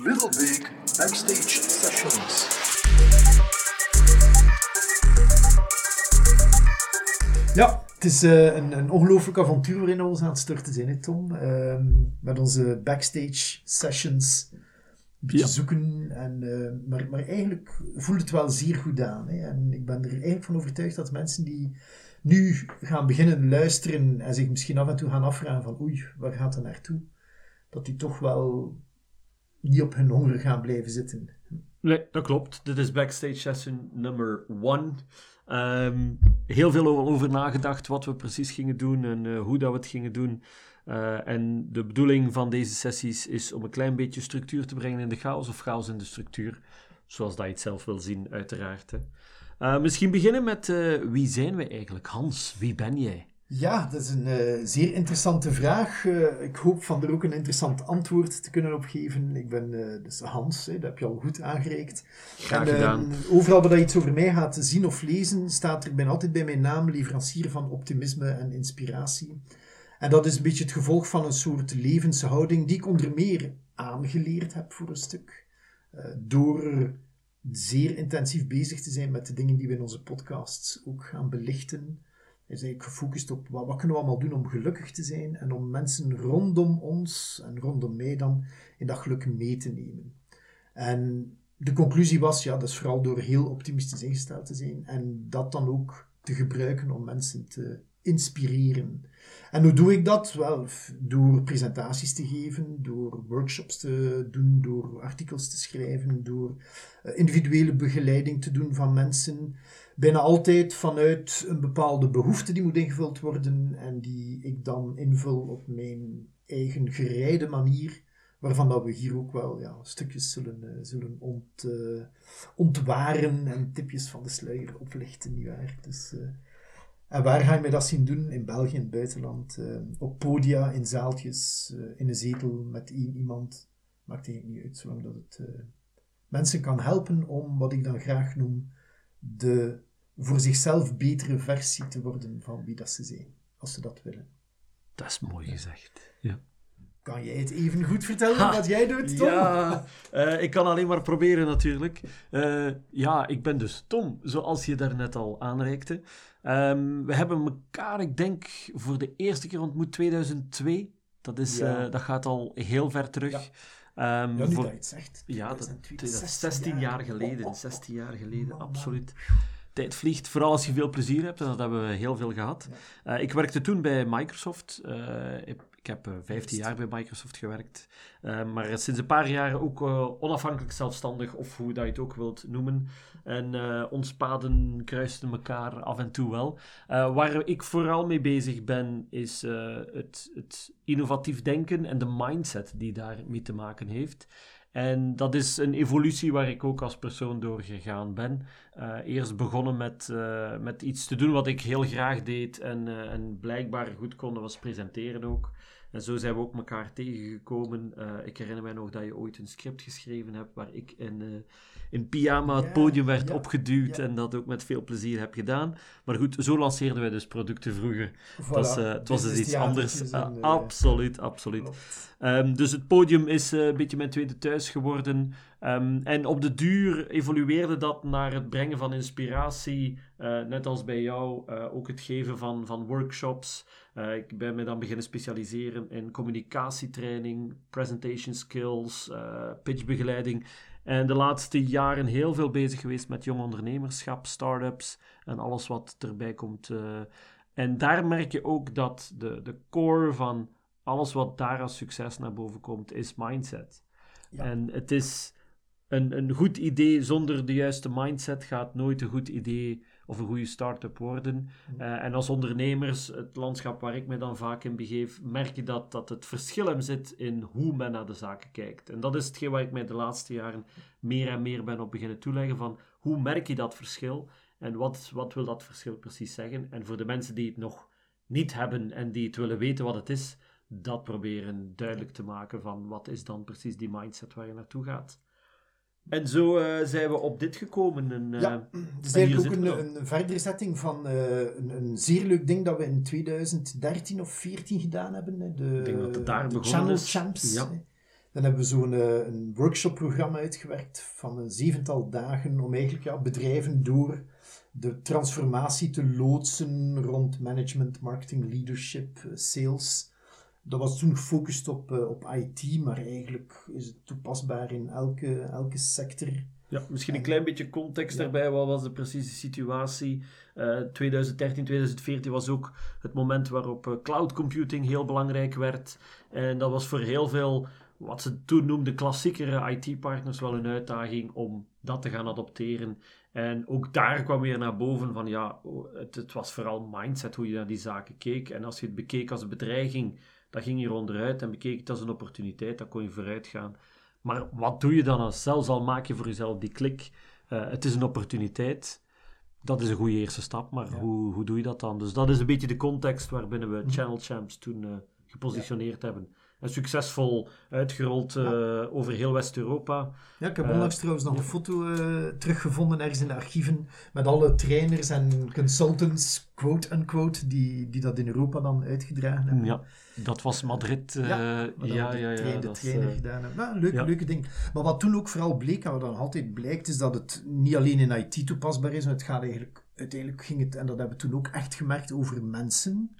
Little Big Backstage Sessions. Ja, het is eh, een, een ongelooflijk avontuur waarin we ons aan het storten zijn, hè, Tom. Ehm, met onze backstage sessions. Een beetje Ja. zoeken. En, eh, maar, maar eigenlijk voelt het wel zeer goed aan. Hè. En ik ben er eigenlijk van overtuigd dat mensen die nu gaan beginnen luisteren en zich misschien af en toe gaan afvragen van oei, waar gaat het naartoe? Dat die toch wel niet op hun honger gaan blijven zitten. Nee, dat klopt. Dit is Backstage Session nummer 1. Ehm, heel veel over nagedacht wat we precies gingen doen en eh, hoe dat we het gingen doen. Eh, en de bedoeling van deze sessies is om een klein beetje structuur te brengen in de chaos of chaos in de structuur. Zoals dat je het zelf wil zien, uiteraard. Hè. Eh, misschien beginnen met wie zijn wij eigenlijk? Hans, wie ben jij? Ja, dat is een eh, zeer interessante vraag. Eh, ik hoop van er ook een interessant antwoord te kunnen op geven. Ik ben eh, dus Hans, hè, dat heb je al goed aangereikt. Graag En, gedaan. overal waar je iets over mij gaat zien of lezen, staat er ben altijd bij mijn naam leverancier van optimisme en inspiratie. En dat is een beetje het gevolg van een soort levenshouding die ik onder meer aangeleerd heb voor een stuk. Door zeer intensief bezig te zijn met de dingen die we in onze podcasts ook gaan belichten is eigenlijk gefocust op wat, kunnen we allemaal doen om gelukkig te zijn en om mensen rondom ons en rondom mij dan in dat geluk mee te nemen. En de conclusie was, ja, dat is vooral door heel optimistisch ingesteld te zijn en dat dan ook te gebruiken om mensen te inspireren. En hoe doe ik dat? Wel, door presentaties te geven, door workshops te doen, door artikels te schrijven, door eh, individuele begeleiding te doen van mensen. Bijna altijd vanuit een bepaalde behoefte die moet ingevuld worden en die ik dan invul op mijn eigen gereide manier, waarvan dat we hier ook wel ja, stukjes zullen, eh, zullen ont, eh, ontwaren en tipjes van de sluier oplichten, nietwaar? Dus, eh, en waar ga je mij dat zien doen? In België, in het buitenland, op podia, in zaaltjes, in een zetel met één iemand. Maakt eigenlijk niet uit, zolang dat het mensen kan helpen om wat ik dan graag noem de voor zichzelf betere versie te worden van wie dat ze zijn, als ze dat willen. Dat is mooi gezegd. Ja. Kan jij het even goed vertellen Ha, wat jij doet, Tom? Ja, eh, ik kan alleen maar proberen natuurlijk. Eh, ja, ik ben dus Tom, zoals je daarnet al aanreikte. Ehm, we hebben elkaar, ik denk, voor de eerste keer ontmoet 2002. Dat, is, Ja. eh, dat gaat al heel ver terug. Ja. Ehm, Ja, nu voor- dat je het zegt. ja, dat, 2002, dat is 16 jaar geleden. Oh, oh, 16 jaar geleden, absoluut. Tijd vliegt, vooral als je veel plezier hebt. En dat hebben we heel veel gehad. Eh, ik werkte toen bij Microsoft. Eh, ik, ik heb eh, 15 jaar bij Microsoft gewerkt. Eh, maar sinds een paar jaar ook eh, onafhankelijk zelfstandig, of hoe dat je het ook wilt noemen. En eh, ons paden kruisten elkaar af en toe wel. Eh, waar ik vooral mee bezig ben, is eh, het, het innovatief denken en de mindset die daarmee te maken heeft. En dat is een evolutie waar ik ook als persoon door gegaan ben. Eh, eerst begonnen met, eh, met iets te doen wat ik heel graag deed en, eh, en blijkbaar goed kon, was presenteren ook. En zo zijn we ook elkaar tegengekomen. Eh, ik herinner mij nog dat je ooit een script geschreven hebt waar ik in, eh, in pyjama het podium werd ja, opgeduwd ja. en dat ook met veel plezier heb gedaan. Maar goed, zo lanceerden wij dus producten vroeger. Het was, eh, het was dus iets anders. Absoluut, absoluut. Ehm, dus het podium is een beetje mijn tweede thuis geworden. Ehm, en op de duur evolueerde dat naar het brengen van inspiratie. eh, net als bij jou, eh, ook het geven van, van workshops. Eh, ik ben me dan beginnen specialiseren in communicatietraining, presentation skills, pitchbegeleiding. En de laatste jaren heel veel bezig geweest met jong ondernemerschap, start-ups en alles wat erbij komt. en daar merk je ook dat de, de core van alles wat daar als succes naar boven komt, is mindset. Ja. En het is een, een goed idee zonder de juiste mindset gaat nooit een goed idee of een goede start-up worden. Eh, en als ondernemers, het landschap waar ik me dan vaak in begeef, merk je dat, dat het verschil hem zit in hoe men naar de zaken kijkt. En dat is hetgeen waar ik mij de laatste jaren meer en meer ben op beginnen toeleggen van hoe merk je dat verschil en wat, wat wil dat verschil precies zeggen. En voor de mensen die het nog niet hebben en die het willen weten wat het is, dat proberen duidelijk te maken van wat is dan precies die mindset waar je naartoe gaat. En zo eh, zijn we op dit gekomen. En, eh, Ja, het is eigenlijk ook een, een verdere setting van eh, een, een zeer leuk ding dat we in 2013 of 14 gedaan hebben. De, Ik denk dat het daar de begonnen Channel is. Champs. Ja. Dan hebben we zo'n een workshopprogramma uitgewerkt van een zevental dagen om eigenlijk ja, bedrijven door de transformatie te loodsen rond management, marketing, leadership, sales. Dat was toen gefocust op, uh, op IT, maar eigenlijk is het toepasbaar in elke, elke sector. Ja, misschien een klein beetje context daarbij. Wat was de precieze situatie? Uh, 2013, 2014 was ook het moment waarop uh, cloud computing heel belangrijk werd. En dat was voor heel veel, wat ze toen noemden, klassiekere IT-partners wel een uitdaging om dat te gaan adopteren. En ook daar kwam weer naar boven van ja, het, het, was vooral mindset hoe je naar die zaken keek. En als je het bekeek als een bedreiging, dan ging je onderuit. En bekeek het als een opportuniteit, dan kon je vooruit gaan. Maar wat doe je dan als zelfs al maak je voor jezelf die klik? Uh, het is een opportuniteit. Dat is een goede eerste stap, maar ja. hoe, hoe doe je dat dan? Dus dat is een beetje de context waarbinnen we Channel Champs toen uh, gepositioneerd ja. hebben en succesvol uitgerold uh, ja. over heel West-Europa. Ja, ik heb onlangs uh, trouwens nog een foto uh, teruggevonden ergens in de archieven met alle trainers en consultants, quote-unquote, die, die dat in Europa dan uitgedragen hebben. Ja, dat was Madrid. ja, ja, ja, ja, de trainer gedaan hebben. Ja, leuke, leuke ding. Maar wat toen ook vooral bleek, en wat dan altijd blijkt, is dat het niet alleen in IT toepasbaar is, maar het gaat eigenlijk, uiteindelijk ging het, en dat hebben we toen ook echt gemerkt, over mensen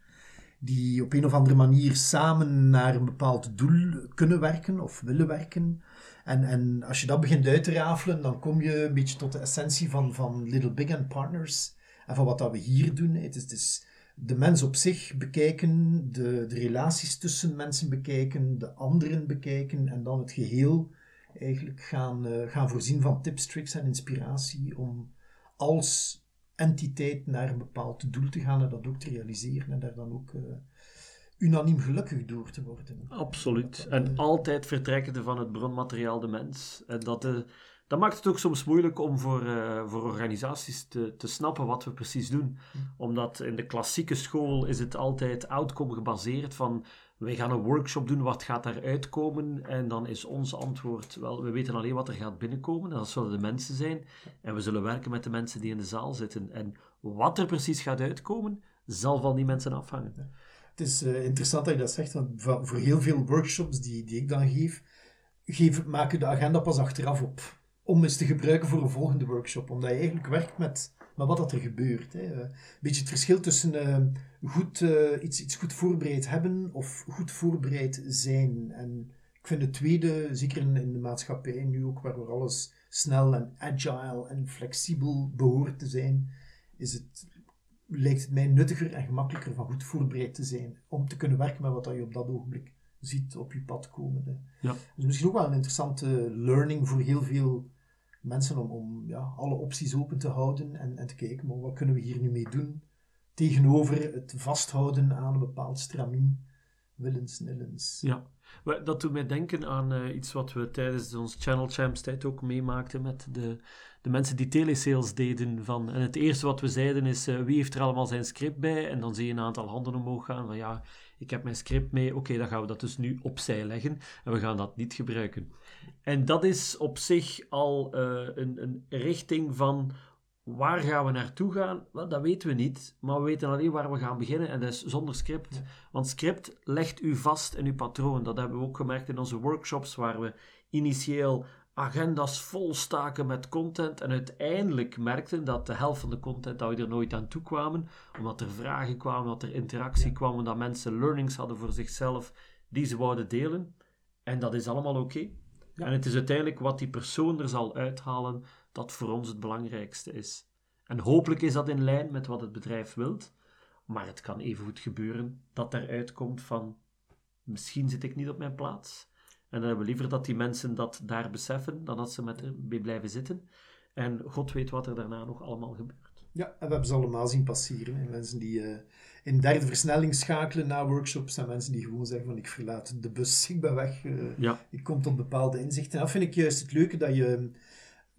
die op een of andere manier samen naar een bepaald doel kunnen werken of willen werken. En, en als je dat begint uit te rafelen, dan kom je een beetje tot de essentie van, van Little Big and Partners en van wat dat we hier doen. Het is, is de mens op zich bekijken, de, de relaties tussen mensen bekijken, de anderen bekijken en dan het geheel eigenlijk gaan, uh, gaan voorzien van tips, tricks en inspiratie om als entiteit naar een bepaald doel te gaan en dat ook te realiseren en daar dan ook uh, unaniem gelukkig door te worden. Absoluut. En uh, altijd vertrekkende van het bronmateriaal de mens. En dat, uh, dat maakt het ook soms moeilijk om voor, voor organisaties te, te snappen wat we precies doen. Omdat in de klassieke school is het altijd outcome gebaseerd van wij gaan een workshop doen, wat gaat daaruit komen? En dan is ons antwoord, wel, we weten alleen wat er gaat binnenkomen, en dat zullen de mensen zijn. En we zullen werken met de mensen die in de zaal zitten. En wat er precies gaat uitkomen, zal van die mensen afhangen. Het is uh, interessant dat je dat zegt, want voor heel veel workshops die, die ik dan geef, geef, maken de agenda pas achteraf op. Om eens te gebruiken voor een volgende workshop. Omdat je eigenlijk werkt met, met wat dat er gebeurt. Hè. Een beetje het verschil tussen... Uh, goed, uh, iets, iets goed voorbereid hebben of goed voorbereid zijn. En ik vind het tweede, zeker in, in de maatschappij nu ook, waar alles snel en agile en flexibel behoort te zijn, is het, lijkt het mij nuttiger en gemakkelijker van goed voorbereid te zijn om te kunnen werken met wat je op dat ogenblik ziet op je pad komen. Hè. Ja. Dus misschien ook wel een interessante learning voor heel veel mensen om, om ja, alle opties open te houden en, en te kijken, maar wat kunnen we hier nu mee doen? tegenover het vasthouden aan een bepaald stramien, willens, nillens. Ja, dat doet mij denken aan uh, iets wat we tijdens ons Channel Champs tijd ook meemaakten met de, de mensen die telesales deden. Van, en het eerste wat we zeiden is, uh, wie heeft er allemaal zijn script bij? En dan zie je een aantal handen omhoog gaan van, ja, ik heb mijn script mee, oké, dan gaan we dat dus nu opzij leggen en we gaan dat niet gebruiken. En dat is op zich al uh, een, een richting van Waar gaan we naartoe gaan? Wel, dat weten we niet, maar we weten alleen waar we gaan beginnen en dat is zonder script. Ja. Want script legt u vast in uw patroon. Dat hebben we ook gemerkt in onze workshops, waar we initieel agenda's vol staken met content en uiteindelijk merkten dat de helft van de content dat we er nooit aan toe kwamen, omdat er vragen kwamen, dat er interactie ja. kwam, dat mensen learnings hadden voor zichzelf die ze wouden delen. En dat is allemaal oké. Okay. Ja. En het is uiteindelijk wat die persoon er zal uithalen dat voor ons het belangrijkste is. En hopelijk is dat in lijn met wat het bedrijf wilt, maar het kan evengoed gebeuren dat daaruit komt van misschien zit ik niet op mijn plaats. En dan hebben we liever dat die mensen dat daar beseffen, dan dat ze met erbij blijven zitten. En God weet wat er daarna nog allemaal gebeurt. Ja, en we hebben ze allemaal zien passeren. Hè. Mensen die uh, in derde versnelling schakelen na workshops en mensen die gewoon zeggen van ik verlaat de bus, ik ben weg, uh, ja. ik kom tot bepaalde inzichten. En dat vind ik juist het leuke, dat je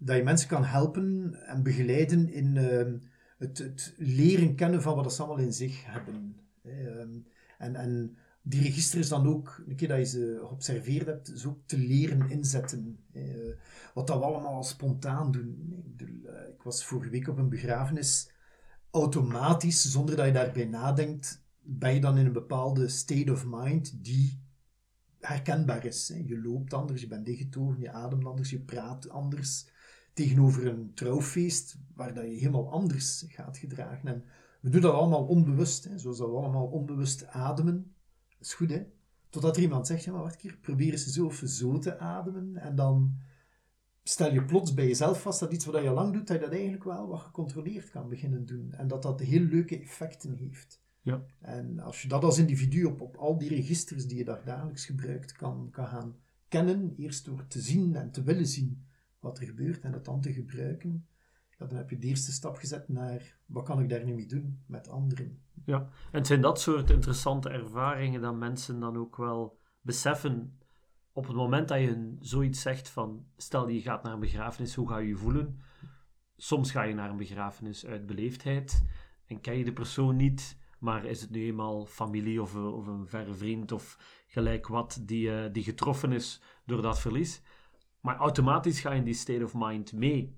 dat je mensen kan helpen en begeleiden in uh, het, het, leren kennen van wat ze allemaal in zich hebben. Uh, en, en die registers dan ook, een keer dat je ze geobserveerd hebt, is ook te leren inzetten. Wat dat we allemaal spontaan doen. Eh, ik was vorige week op een begrafenis. Automatisch, zonder dat je daarbij nadenkt, ben je dan in een bepaalde state of mind die herkenbaar is. Je loopt anders, je bent dichtgetogen, je ademt anders, je praat anders. Tegenover een trouwfeest waar dat je helemaal anders gaat gedragen. En we doen dat allemaal onbewust, hè. zoals dat we allemaal onbewust ademen. Dat is goed, hè? Totdat er iemand zegt, ja maar wacht een keer, probeer eens zo of zo te ademen. En dan stel je plots bij jezelf vast dat iets wat je lang doet, dat je dat eigenlijk wel wat gecontroleerd kan beginnen doen. En dat dat heel leuke effecten heeft. Ja. En als je dat als individu op, op al die registers die je daar dagelijks gebruikt kan, kan gaan kennen, eerst door te zien en te willen zien wat er gebeurt en het dan te gebruiken, ja, dan heb je de eerste stap gezet naar wat kan ik daar nu mee doen met anderen. Ja, en zijn dat soort interessante ervaringen dat mensen dan ook wel beseffen op het moment dat je zoiets zegt van, stel je gaat naar een begrafenis, hoe ga je je voelen? Soms ga je naar een begrafenis uit beleefdheid en ken je de persoon niet, maar is het nu eenmaal familie of, of een verre vriend of gelijk wat die, uh, die getroffen is door dat verlies. Maar automatisch ga je in die state of mind mee.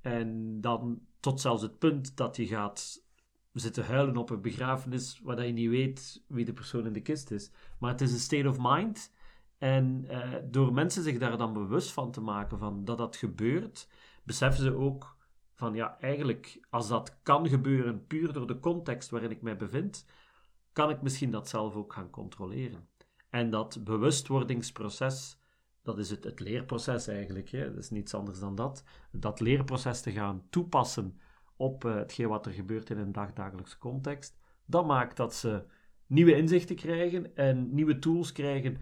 En dan tot zelfs het punt dat je gaat zitten huilen op een begrafenis waar je niet weet wie de persoon in de kist is. Maar het is een state of mind. En uh, door mensen zich daar dan bewust van te maken van dat dat gebeurt, beseffen ze ook van ja, eigenlijk als dat kan gebeuren puur door de context waarin ik mij bevind, kan ik misschien dat zelf ook gaan controleren. En dat bewustwordingsproces, dat is het, het leerproces eigenlijk, hè? dat is niets anders dan dat. Dat leerproces te gaan toepassen op uh, hetgeen wat er gebeurt in een dagdagelijkse context, dat maakt dat ze nieuwe inzichten krijgen en nieuwe tools krijgen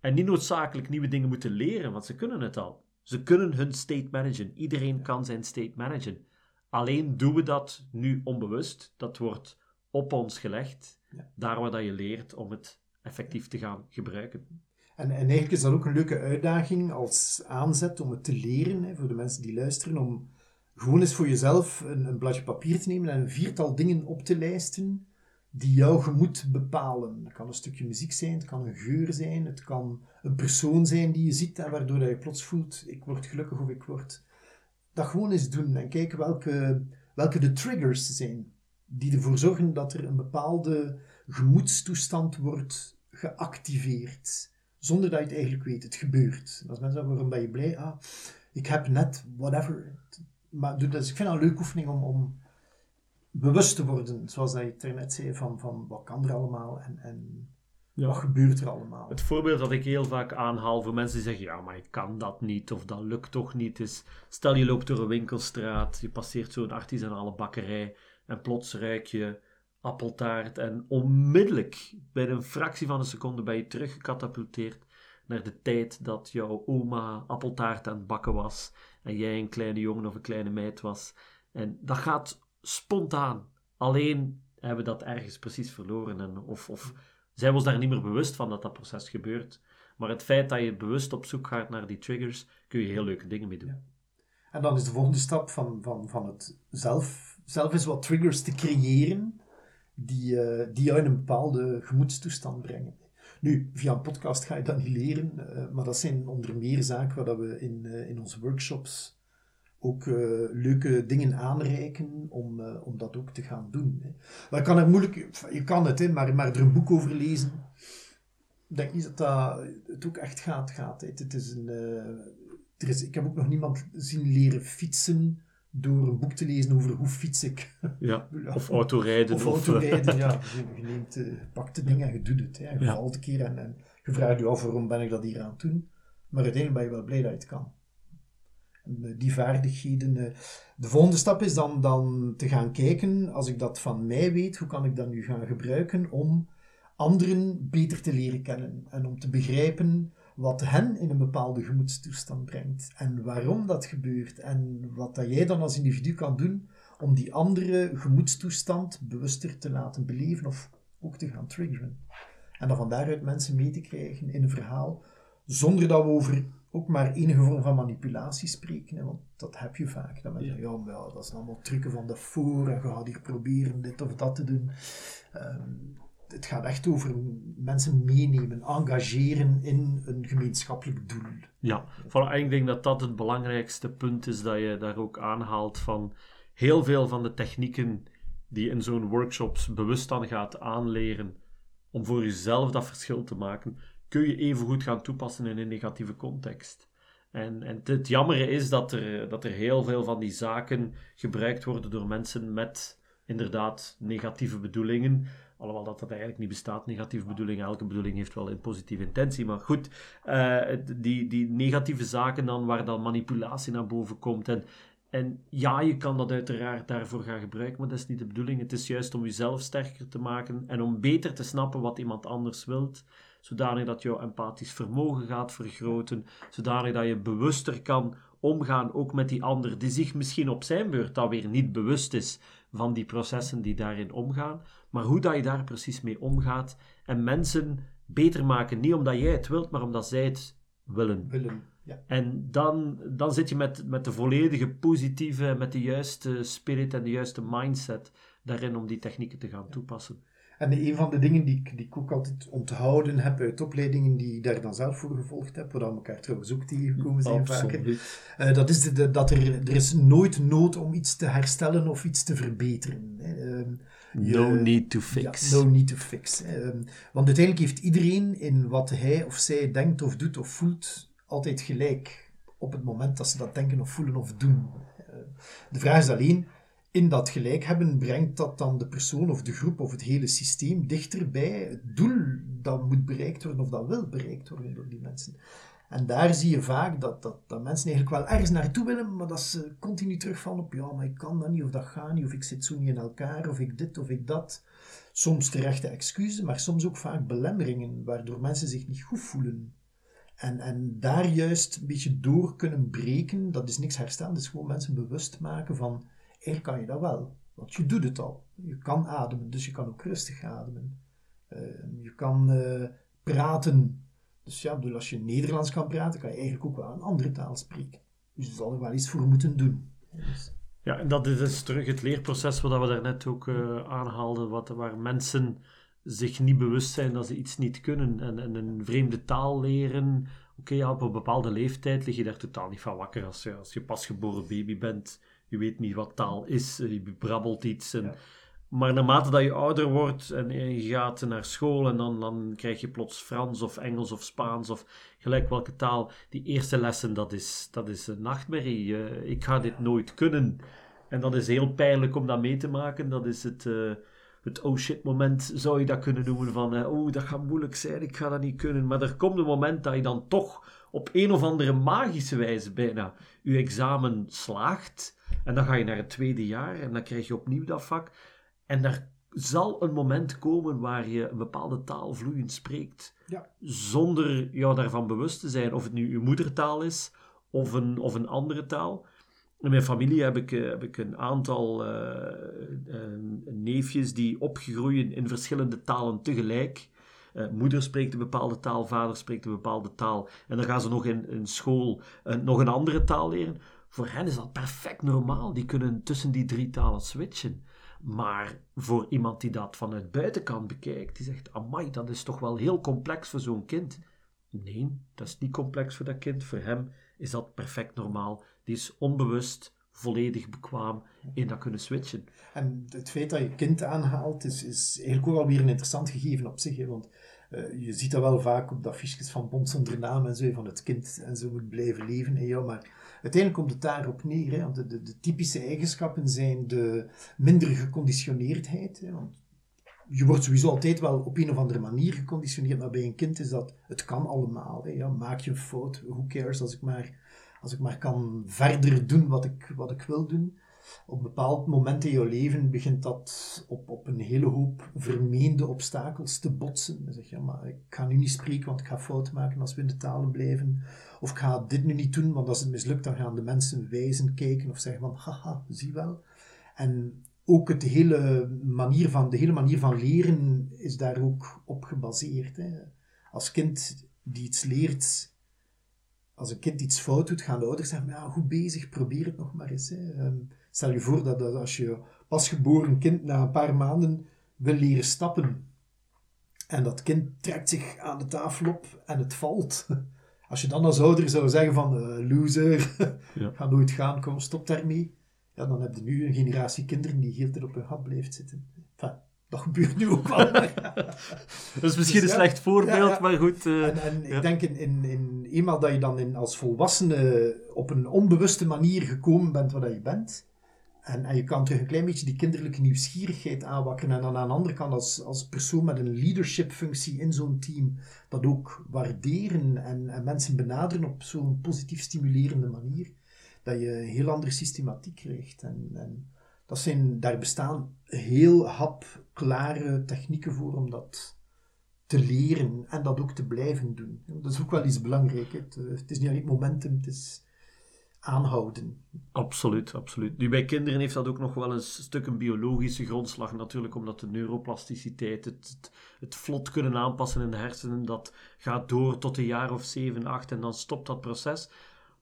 en niet noodzakelijk nieuwe dingen moeten leren, want ze kunnen het al. Ze kunnen hun state managen. Iedereen kan zijn state managen. Alleen doen we dat nu onbewust. Dat wordt op ons gelegd. Ja. Daar waar dat je leert om het effectief te gaan gebruiken. En, en eigenlijk is dat ook een leuke uitdaging als aanzet om het te leren, hè, voor de mensen die luisteren, om gewoon eens voor jezelf een, een bladje papier te nemen en een viertal dingen op te lijsten die jouw gemoed bepalen. Het kan een stukje muziek zijn, het kan een geur zijn, het kan een persoon zijn die je ziet en waardoor je plots voelt, ik word gelukkig of ik word... Dat gewoon eens doen en kijken welke, welke de triggers zijn die ervoor zorgen dat er een bepaalde gemoedstoestand wordt geactiveerd. Zonder dat je het eigenlijk weet. Het gebeurt. En als mensen zeggen, waarom ben je blij? Ah, ik heb net whatever. Maar dus ik vind het een leuke oefening om, om bewust te worden, zoals dat je net zei, van, van wat kan er allemaal en, en ja. wat gebeurt er allemaal. Het voorbeeld dat ik heel vaak aanhaal voor mensen die zeggen, ja, maar ik kan dat niet of dat lukt toch niet, is stel je loopt door een winkelstraat, je passeert zo'n artisanale bakkerij en plots ruik je appeltaart en onmiddellijk, bij een fractie van een seconde, ben je teruggecatapulteerd naar de tijd dat jouw oma appeltaart aan het bakken was en jij een kleine jongen of een kleine meid was. En dat gaat spontaan. Alleen hebben we dat ergens precies verloren. En of, of zijn we ons daar niet meer bewust van dat dat proces gebeurt. Maar het feit dat je bewust op zoek gaat naar die triggers, kun je heel leuke dingen mee doen. En dan is de volgende stap van, van, van het zelf, zelf eens wat triggers te creëren, die, uh, die jou in een bepaalde gemoedstoestand brengen. Nu, via een podcast ga je dat niet leren, uh, maar dat zijn onder meer zaken waar we in, uh, in onze workshops ook leuke dingen aanreiken om, om dat ook te gaan doen. Hè. Maar kan er moeilijk, je kan het, hè, maar, maar er een boek over lezen, denk niet dat dat het ook echt gaat. gaat. Het is een, er is, ik heb ook nog niemand zien leren fietsen door een boek te lezen over hoe fiets ik. Ja, of autorijden. Of, of autorijden, ja. Je, neemt, je pakt de dingen en je doet het. Hè. Je ja. valt een keer en, en je vraagt je af waarom ben ik dat hier aan het doen. Maar uiteindelijk ben je wel blij dat je het kan. Eh, die vaardigheden. Eh. De volgende stap is dan, dan te gaan kijken, als ik dat van mij weet, hoe kan ik dat nu gaan gebruiken om anderen beter te leren kennen en om te begrijpen wat hen in een bepaalde gemoedstoestand brengt en waarom dat gebeurt en wat dat jij dan als individu kan doen om die andere gemoedstoestand bewuster te laten beleven of ook te gaan triggeren. En dan van daaruit mensen mee te krijgen in een verhaal, zonder dat we over ook maar enige vorm van manipulatie spreken. Hè, want dat heb je vaak. Dan ja, ja, dat zijn allemaal trucken van de voor en je gaat hier proberen dit of dat te doen. Um, het gaat echt over mensen meenemen, engageren in een gemeenschappelijk doel. Ja, vooral ik denk dat dat het belangrijkste punt is dat je daar ook aanhaalt van heel veel van de technieken die in zo'n workshops bewust dan gaat aanleren om voor jezelf dat verschil te maken, kun je even goed gaan toepassen in een negatieve context. En, en het, het jammere is dat er, dat er heel veel van die zaken gebruikt worden door mensen met inderdaad negatieve bedoelingen. Alhoewel dat dat eigenlijk niet bestaat, negatieve bedoelingen. Elke bedoeling heeft wel een positieve intentie. Maar goed, uh, die, die negatieve zaken dan, waar dan manipulatie naar boven komt. En, en ja, je kan dat uiteraard daarvoor gaan gebruiken, maar dat is niet de bedoeling. Het is juist om jezelf sterker te maken en om beter te snappen wat iemand anders wilt zodanig dat jouw empathisch vermogen gaat vergroten, zodanig dat je bewuster kan omgaan ook met die ander, die zich misschien op zijn beurt dan weer niet bewust is van die processen die daarin omgaan, maar hoe dat je daar precies mee omgaat en mensen beter maken, niet omdat jij het wilt, maar omdat zij het willen. willen ja. En dan, dan zit je met, met de volledige positieve, met de juiste spirit en de juiste mindset daarin om die technieken te gaan toepassen. En een van de dingen die ik, die ik ook altijd onthouden heb uit opleidingen die ik daar dan zelf voor gevolgd heb, waar we elkaar trouwens ook tegengekomen zijn vaker, uh, dat is de, dat er, er is nooit nood om iets te herstellen of iets te verbeteren. Uh, no need to fix. no need to fix. Uh, want uiteindelijk heeft iedereen in wat hij of zij denkt of doet of voelt altijd gelijk op het moment dat ze dat denken of voelen of doen. Ehm, de vraag is alleen, in dat gelijk hebben, brengt dat dan de persoon of de groep of het hele systeem dichter bij het doel dat moet bereikt worden of dat wil bereikt worden door die mensen. En daar zie je vaak dat, dat, dat mensen eigenlijk wel ergens naartoe willen, maar dat ze continu terugvallen op ja, maar ik kan dat niet, of dat gaat niet, of ik zit zo niet in elkaar, of ik dit of ik dat. Soms terechte excuses, maar soms ook vaak belemmeringen, waardoor mensen zich niet goed voelen. En, en daar juist een beetje door kunnen breken, dat is niks herstellen, dat is gewoon mensen bewust maken van Eigenlijk kan je dat wel, want je doet het al. Je kan ademen, dus je kan ook rustig ademen. Uh, je kan uh, praten. Dus ja, bedoel, als je Nederlands kan praten, kan je eigenlijk ook wel een andere taal spreken. Dus je zal er wel iets voor moeten doen. Ja, en dat is dus terug het leerproces wat we daarnet ook uh, aanhaalden, wat, waar mensen zich niet bewust zijn dat ze iets niet kunnen en, en een vreemde taal leren. Oké, ja, op een bepaalde leeftijd lig je daar totaal niet van wakker als je, als je pasgeboren baby bent je weet niet wat taal is, eh, je brabbelt iets. En, Maar naarmate dat je ouder wordt en je gaat naar school en dan, dan krijg je plots Frans of Engels of Spaans of gelijk welke taal. Die eerste lessen, dat is, dat is een nachtmerrie. ik ga dit nooit kunnen. En dat is heel pijnlijk om dat mee te maken. Dat is het, uh, het oh shit moment, zou je dat kunnen noemen. Van uh, oh, dat gaat moeilijk zijn, ik ga dat niet kunnen. Maar er komt een moment dat je dan toch op een of andere magische wijze bijna je examen slaagt. En dan ga je naar het tweede jaar en dan krijg je opnieuw dat vak. En er zal een moment komen waar je een bepaalde taal vloeiend spreekt. Ja. Zonder jou daarvan bewust te zijn of het nu je moedertaal is of een, of een andere taal. In mijn familie heb ik, eh, heb ik een aantal uh, uh, neefjes die opgroeien in verschillende talen tegelijk. moeder spreekt een bepaalde taal, vader spreekt een bepaalde taal. En dan gaan ze nog in, in school nog een andere taal leren. Voor hen is dat perfect normaal. Die kunnen tussen die drie talen switchen. Maar voor iemand die dat vanuit buitenkant bekijkt, die zegt: Amai, dat is toch wel heel complex voor zo'n kind. Nee, dat is niet complex voor dat kind. Voor hem is dat perfect normaal. Die is onbewust volledig bekwaam in dat kunnen switchen. En het feit dat je kind aanhaalt, is, is eigenlijk ook wel weer een interessant gegeven op zich. Hè? Want uh, je ziet dat wel vaak op de affiches van Bond zonder naam en zo, van het kind en zo moet blijven leven. En ja, maar uiteindelijk komt het daarop neer. Hè? Want de, de, typische eigenschappen zijn de mindere geconditioneerdheid. Hè? Want je wordt sowieso altijd wel op een of andere manier geconditioneerd, maar bij een kind is dat, het kan allemaal. Hè? Ja, maak je een fout, who cares, als ik maar, als ik maar kan verder doen wat ik, wat ik wil doen op bepaald moment in je leven begint dat op, op een hele hoop vermeende obstakels te botsen. Dan zeg je, maar ik ga nu niet spreken, want ik ga fout maken als we in de talen blijven. Of ik ga dit nu niet doen, want als het mislukt, dan gaan de mensen wijzen kijken of zeggen van, haha, zie wel. En ook het hele manier van, de hele manier van leren is daar ook op gebaseerd. Hè. Als kind die iets leert, als een kind iets fout doet, gaan de ouders zeggen, ja, goed bezig, probeer het nog maar eens. Hè. Ehm, Stel je voor dat, als je pasgeboren kind na een paar maanden wil leren stappen en dat kind trekt zich aan de tafel op en het valt. Als je dan als ouder zou zeggen van uh, loser, ja. ga nooit gaan, kom stop daarmee. Ja, dan heb je nu een generatie kinderen die heel tijd op hun gat blijft zitten. Enfin, Dat gebeurt nu ook wel. dat is misschien Dus een ja, slecht voorbeeld, ja, maar goed. eh, En, ik denk, in, in, in, eenmaal dat je dan in, als volwassene op een onbewuste manier gekomen bent wat je bent, en, je kan terug een klein beetje die kinderlijke nieuwsgierigheid aanwakkeren, en dan aan de andere kant als, als persoon met een leadership functie in zo'n team, dat ook waarderen en, en mensen benaderen op zo'n positief stimulerende manier, dat je een heel andere systematiek krijgt. En, en dat zijn, daar bestaan heel hapklare technieken voor om dat te leren en dat ook te blijven doen. Dat is ook wel iets belangrijks. Het, het is niet alleen momentum, het is aanhouden. Absoluut, absoluut. Nu, bij kinderen heeft dat ook nog wel een stuk een biologische grondslag natuurlijk, omdat de neuroplasticiteit, het, het, het vlot kunnen aanpassen in de hersenen, dat gaat door tot een jaar of 7, 8 en dan stopt dat proces.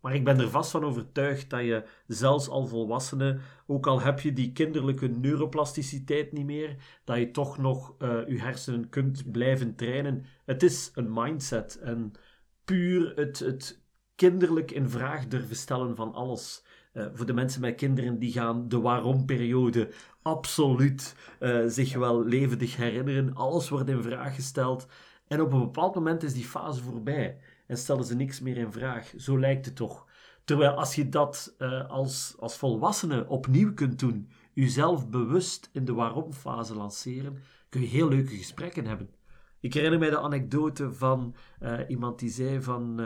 Maar ik ben er vast van overtuigd dat je zelfs al volwassenen, ook al heb je die kinderlijke neuroplasticiteit niet meer, dat je toch nog eh, je hersenen kunt blijven trainen. Het is een mindset en puur het, het kinderlijk in vraag durven stellen van alles. Eh, voor de mensen met kinderen die gaan de waarom-periode absoluut eh, zich wel levendig herinneren. Alles wordt in vraag gesteld. En op een bepaald moment is die fase voorbij. En stellen ze niks meer in vraag. Zo lijkt het toch. Terwijl als je dat eh, als, als volwassene opnieuw kunt doen, jezelf bewust in de waarom-fase lanceren, kun je heel leuke gesprekken hebben. Ik herinner mij de anekdote van iemand die zei van...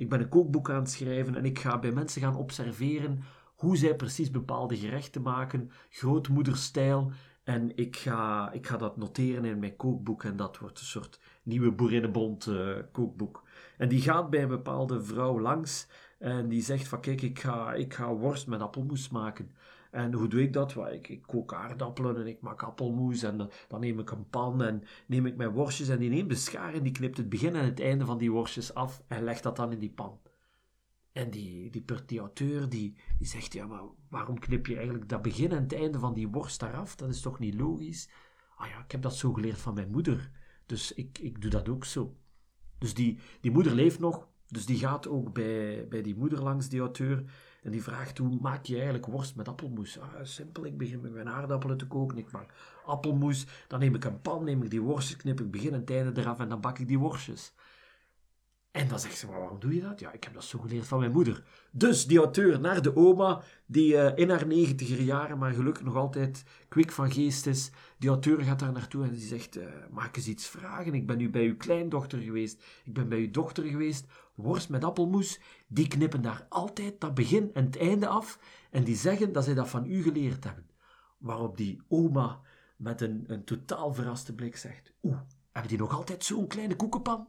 ik ben een kookboek aan het schrijven en ik ga bij mensen gaan observeren hoe zij precies bepaalde gerechten maken, grootmoederstijl. En ik ga, ik ga dat noteren in mijn kookboek en dat wordt een soort nieuwe Boerinnenbond eh, kookboek. En die gaat bij een bepaalde vrouw langs en die zegt van kijk, ik ga, ik ga worst met appelmoes maken. En hoe doe ik dat? Ik, ik kook aardappelen en ik maak appelmoes en dan, dan neem ik een pan en neem ik mijn worstjes en die neemt de schaar en die knipt het begin en het einde van die worstjes af en legt dat dan in die pan. En die, die, die auteur die, zegt, ja, maar waarom knip je eigenlijk dat begin en het einde van die worst daaraf? Dat is toch niet logisch? Ah ja, ik heb dat zo geleerd van mijn moeder, dus ik, ik doe dat ook zo. Dus die, die moeder leeft nog, dus die gaat ook bij, bij die moeder langs, die auteur, en die vraagt, hoe maak je eigenlijk worst met appelmoes? Ah, simpel, ik begin met mijn aardappelen te koken, ik maak appelmoes, dan neem ik een pan, neem ik die worstjes, knip ik begin en einde eraf en dan bak ik die worstjes. En dan zegt ze, waarom doe je dat? Ja, ik heb dat zo geleerd van mijn moeder. Dus die auteur naar de oma, die eh, in haar negentiger jaren, maar gelukkig nog altijd kwik van geest is. Die auteur gaat daar naartoe en die zegt, eh, mag ik eens iets vragen? Ik ben nu bij uw kleindochter geweest, ik ben bij uw dochter geweest. Worst met appelmoes, die knippen daar altijd dat begin en het einde af. En die zeggen dat zij dat van u geleerd hebben. Waarop die oma met een, een totaal verraste blik zegt, oeh, hebben die nog altijd zo'n kleine koekenpan?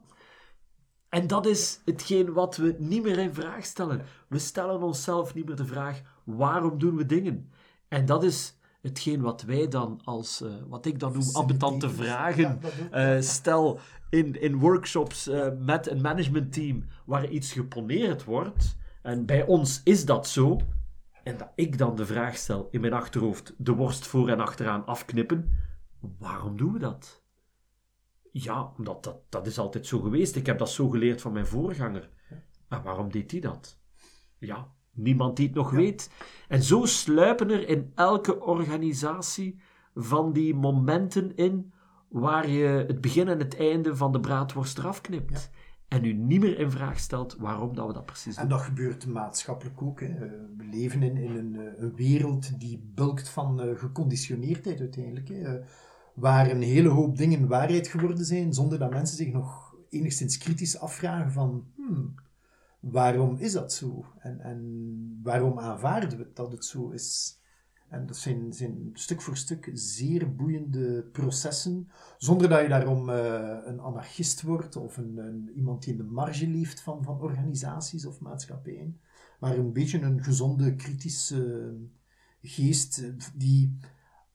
En dat is hetgeen wat we niet meer in vraag stellen. We stellen onszelf niet meer de vraag: waarom doen we dingen? En dat is hetgeen wat wij dan als, eh, wat ik dan noem, ambetante vragen eh, stel in, in workshops eh, met een managementteam waar iets geponeerd wordt. En bij ons is dat zo. En dat ik dan de vraag stel in mijn achterhoofd: de worst voor en achteraan afknippen. Waarom doen we dat? Ja, omdat dat, dat is altijd zo geweest. Ik heb dat zo geleerd van mijn voorganger. Maar waarom deed hij dat? Ja, niemand die het nog weet. En zo sluipen er in elke organisatie van die momenten in waar je het begin en het einde van de braadworst eraf knipt. En u niet meer in vraag stelt waarom dat we dat precies doen. En dat gebeurt maatschappelijk ook. Hè. Eh, We leven in, in een, eh, een wereld die bulkt van eh, geconditioneerdheid uiteindelijk. Hè. Waar een hele hoop dingen waarheid geworden zijn, zonder dat mensen zich nog enigszins kritisch afvragen van... Hmm, waarom is dat zo? En, en waarom aanvaarden we dat het zo is? En dat zijn, zijn stuk voor stuk zeer boeiende processen, zonder dat je daarom eh, een anarchist wordt of een, een, iemand die in de marge leeft van, van organisaties of maatschappijen, maar een beetje een gezonde, kritische geest die,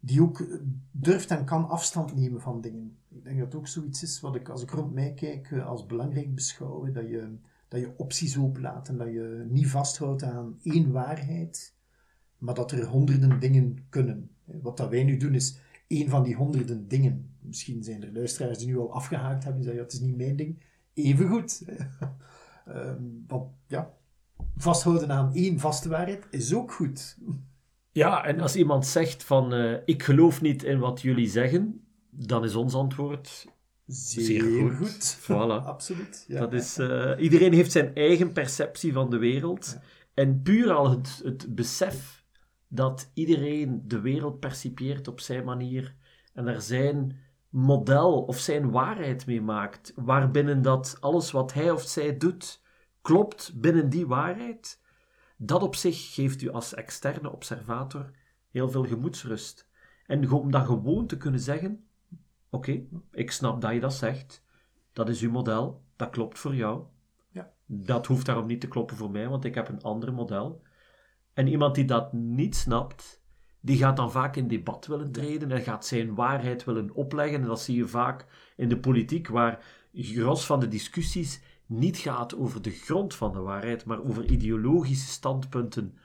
die ook durft en kan afstand nemen van dingen. Ik denk dat ook zoiets is wat ik, als ik rond mij kijk, eh, als belangrijk beschouw, dat je, dat je opties openlaat en dat je niet vasthoudt aan één waarheid, maar dat er honderden dingen kunnen. Wat dat wij nu doen is één van die honderden dingen. Misschien zijn er luisteraars die nu al afgehaakt hebben en zeggen, ja, het is niet mijn ding. Even goed. Ehm, want ja, vasthouden aan één vaste waarheid is ook goed. Ja, en als iemand zegt van eh, ik geloof niet in wat jullie zeggen, Dan is ons antwoord Zeer, Zeer goed. goed. Voilà. Absoluut. Ja. Dat is, eh, iedereen heeft zijn eigen perceptie van de wereld. En puur al het, het besef dat iedereen de wereld percipieert op zijn manier en er zijn model of zijn waarheid mee maakt, waarbinnen dat alles wat hij of zij doet klopt binnen die waarheid, dat op zich geeft u als externe observator heel veel gemoedsrust. En om dat gewoon te kunnen zeggen, oké, ik snap dat je dat zegt, dat is uw model, dat klopt voor jou. Ja. Dat hoeft daarom niet te kloppen voor mij, want ik heb een ander model. En iemand die dat niet snapt, die gaat dan vaak in debat willen treden en gaat zijn waarheid willen opleggen. En dat zie je vaak in de politiek, waar gros van de discussies niet gaat over de grond van de waarheid, maar over ideologische standpunten.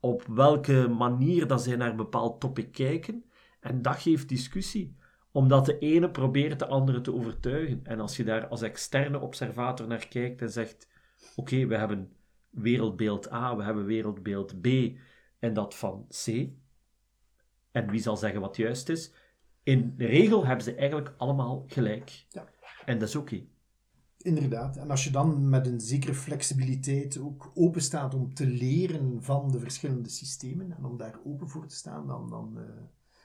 Op welke manier dat zij naar een bepaald topic kijken. En dat geeft discussie omdat de ene probeert de andere te overtuigen. En als je daar als externe observator naar kijkt en zegt: Oké, we hebben wereldbeeld A, we hebben wereldbeeld B en dat van C. En wie zal zeggen wat juist is? In de regel hebben ze eigenlijk allemaal gelijk. Ja. En dat is oké. Inderdaad. En als je dan met een zekere flexibiliteit ook open staat om te leren van de verschillende systemen en om daar open voor te staan, dan, dan eh,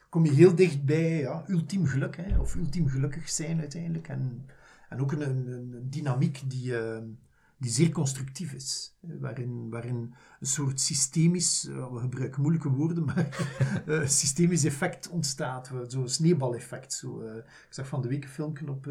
kom je heel dicht bij ja, ultiem geluk, hè, of ultiem gelukkig zijn uiteindelijk. En, en ook een, een, dynamiek die, eh, die zeer constructief is, waarin, waarin een soort systemisch, eh, we gebruiken moeilijke woorden, maar systemisch effect ontstaat, zo'n sneeuwbaleffect. Zo, ik zag van de week een filmpje op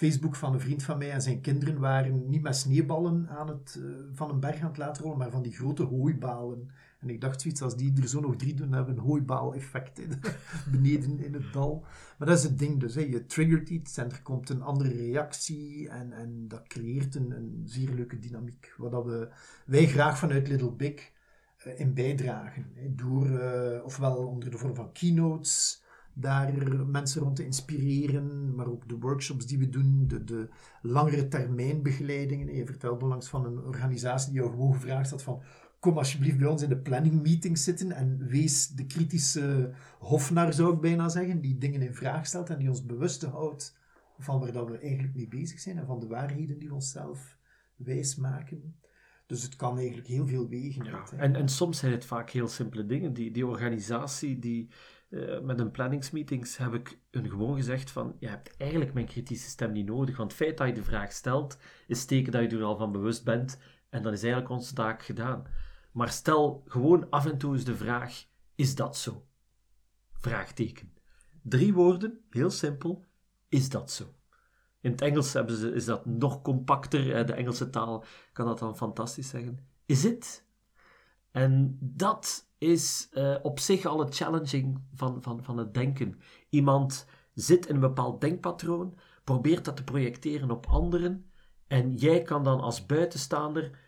Facebook van een vriend van mij en zijn kinderen waren niet met sneeuwballen aan het, eh, van een berg aan het laten rollen, maar van die grote hooibalen. En ik dacht zoiets, als die er zo nog drie doen, hebben we een hooibaal-effect beneden in het dal. Maar dat is het ding dus, hè. je triggert iets en er komt een andere reactie en, en dat creëert een, een zeer leuke dynamiek. Wat dat we, wij graag vanuit Little Big eh, in bijdragen. Hè. Door, eh, ofwel onder de vorm van keynotes, daar mensen rond te inspireren, maar ook de workshops die we doen, de, de langere termijn begeleidingen. Je vertelde onlangs van een organisatie die jou gewoon gevraagd had van kom alsjeblieft bij ons in de planning meetings zitten en wees de kritische hofnar, zou ik bijna zeggen, die dingen in vraag stelt en die ons bewust houdt van waar dat we eigenlijk mee bezig zijn en van de waarheden die we onszelf wijsmaken. Dus het kan eigenlijk heel veel wegen. Ja, en, en soms zijn het vaak heel simpele dingen. Die, die organisatie die eh, met een planningsmeetings heb ik hun gewoon gezegd van je hebt eigenlijk mijn kritische stem niet nodig. Want het feit dat je de vraag stelt, is teken dat je er al van bewust bent. En dan is eigenlijk onze taak gedaan. Maar stel gewoon af en toe eens de vraag, is dat zo? Vraagteken. Drie woorden, heel simpel, is dat zo? In het Engels hebben ze, is dat nog compacter. De Engelse taal kan dat dan fantastisch zeggen. Is it? En dat is eh, op zich al het challenging van, van, van het denken. Iemand zit in een bepaald denkpatroon, probeert dat te projecteren op anderen, en jij kan dan als buitenstaander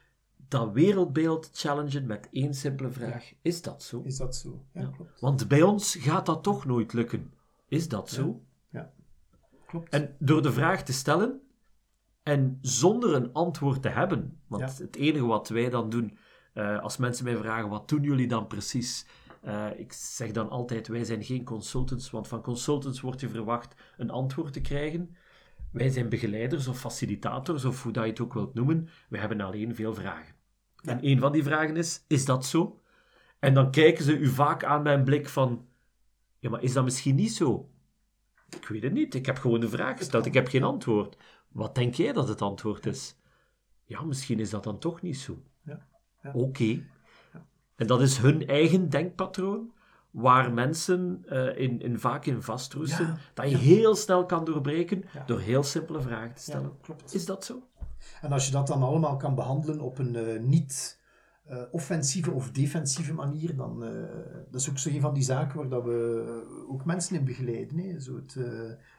dat wereldbeeld challengen met één simpele vraag. Is dat zo? Is dat zo? Ja, Ja. klopt. Want bij ons gaat dat toch nooit lukken. Is dat zo? Ja, klopt. En door de vraag te stellen en zonder een antwoord te hebben, want het enige wat wij dan doen, eh, als mensen mij vragen wat doen jullie dan precies, Eh, ik zeg dan altijd, wij zijn geen consultants, want van consultants wordt je verwacht een antwoord te krijgen. Wij zijn begeleiders of facilitators, of hoe dat je het ook wilt noemen. We hebben alleen veel vragen. En een van die vragen is, is dat zo? En dan kijken ze u vaak aan met een blik van, ja, maar is dat misschien niet zo? Ik weet het niet. Ik heb gewoon een vraag gesteld. Ik heb geen antwoord. Wat denk jij dat het antwoord is? Ja, misschien is dat dan toch niet zo. Oké. En dat is hun eigen denkpatroon, waar mensen eh, in, in, vaak in vastroesten, Ja. dat je heel snel kan doorbreken Ja. door heel simpele vragen te stellen. klopt. Is dat zo? En als je dat dan allemaal kan behandelen op een eh, niet eh, offensieve of defensieve manier, dan dat is ook zo een van die zaken waar dat we ook mensen in begeleiden. Hè. Zo het,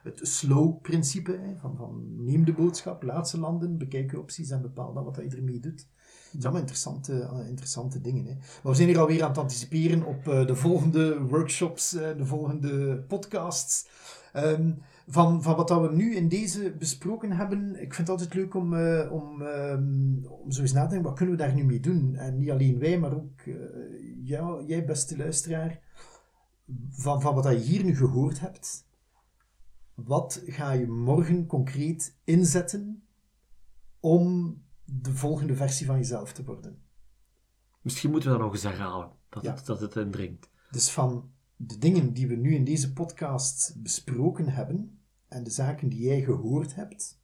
het slow-principe, van, van neem de boodschap, laat ze landen, bekijk je opties en bepaal dan wat je ermee doet. Dat zijn allemaal interessante, interessante dingen. Hè. Maar we zijn hier alweer aan het anticiperen op uh, de volgende workshops, uh, de volgende podcasts. Um, van, van wat dat we nu in deze besproken hebben, ik vind het altijd leuk om, om, um, om zo eens na te denken, wat kunnen we daar nu mee doen? En niet alleen wij, maar ook jou, jij beste luisteraar, van, van wat dat je hier nu gehoord hebt. Wat ga je morgen concreet inzetten om de volgende versie van jezelf te worden? Misschien moeten we dat nog eens herhalen, dat, Ja. het, dat het indringt. Dus van de dingen die we nu in deze podcast besproken hebben en de zaken die jij gehoord hebt,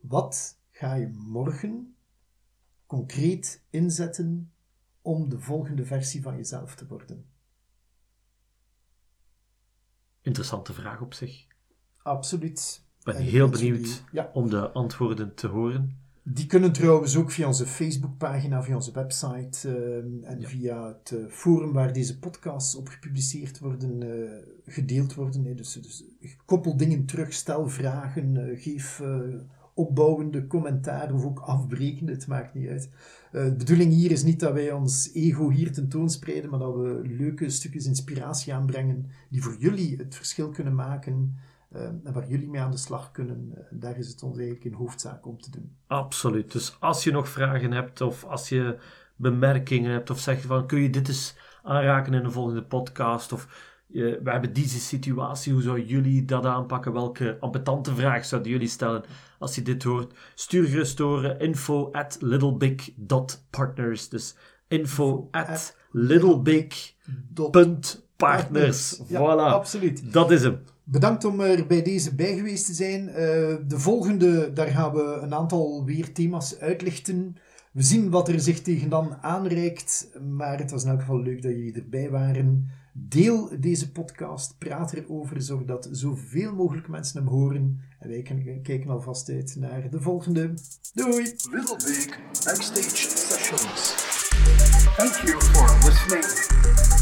wat ga je morgen concreet inzetten om de volgende versie van jezelf te worden? Interessante vraag op zich. Absoluut. Ik ben En heel benieuwd Ja, om de antwoorden te horen. Die kunnen trouwens ook via onze Facebookpagina, via onze website eh, en Ja. via het eh, forum waar deze podcasts op gepubliceerd worden, eh, gedeeld worden. hè. Dus, dus koppel dingen terug, stel vragen, geef opbouwende commentaar of ook afbrekende, het maakt niet uit. De bedoeling hier is niet dat wij ons ego hier tentoonspreiden, maar dat we leuke stukjes inspiratie aanbrengen die voor jullie het verschil kunnen maken en waar jullie mee aan de slag kunnen. Eh, daar is het ons eigenlijk in hoofdzaak om te doen. Absoluut. Dus als je nog vragen hebt of als je bemerkingen hebt of zeg je van kun je dit eens aanraken in een volgende podcast of eh, we hebben deze situatie, hoe zouden jullie dat aanpakken? Welke ambetante vraag zouden jullie stellen als je dit hoort? Stuur gerust door eh, info at littlebig.partners. Dus info at littlebig.partners. Ja, Voilà, absoluut. dat is hem. Bedankt om er bij deze bij geweest te zijn. Eh, de volgende, daar gaan we een aantal weer thema's uitlichten. We zien wat er zich tegen dan aanreikt, maar het was in elk geval leuk dat jullie erbij waren. Deel deze podcast, praat erover, zorg dat zoveel mogelijk mensen hem horen. En wij kijken alvast uit naar de volgende. Doei! Little Big Backstage Sessions. Thank you for listening.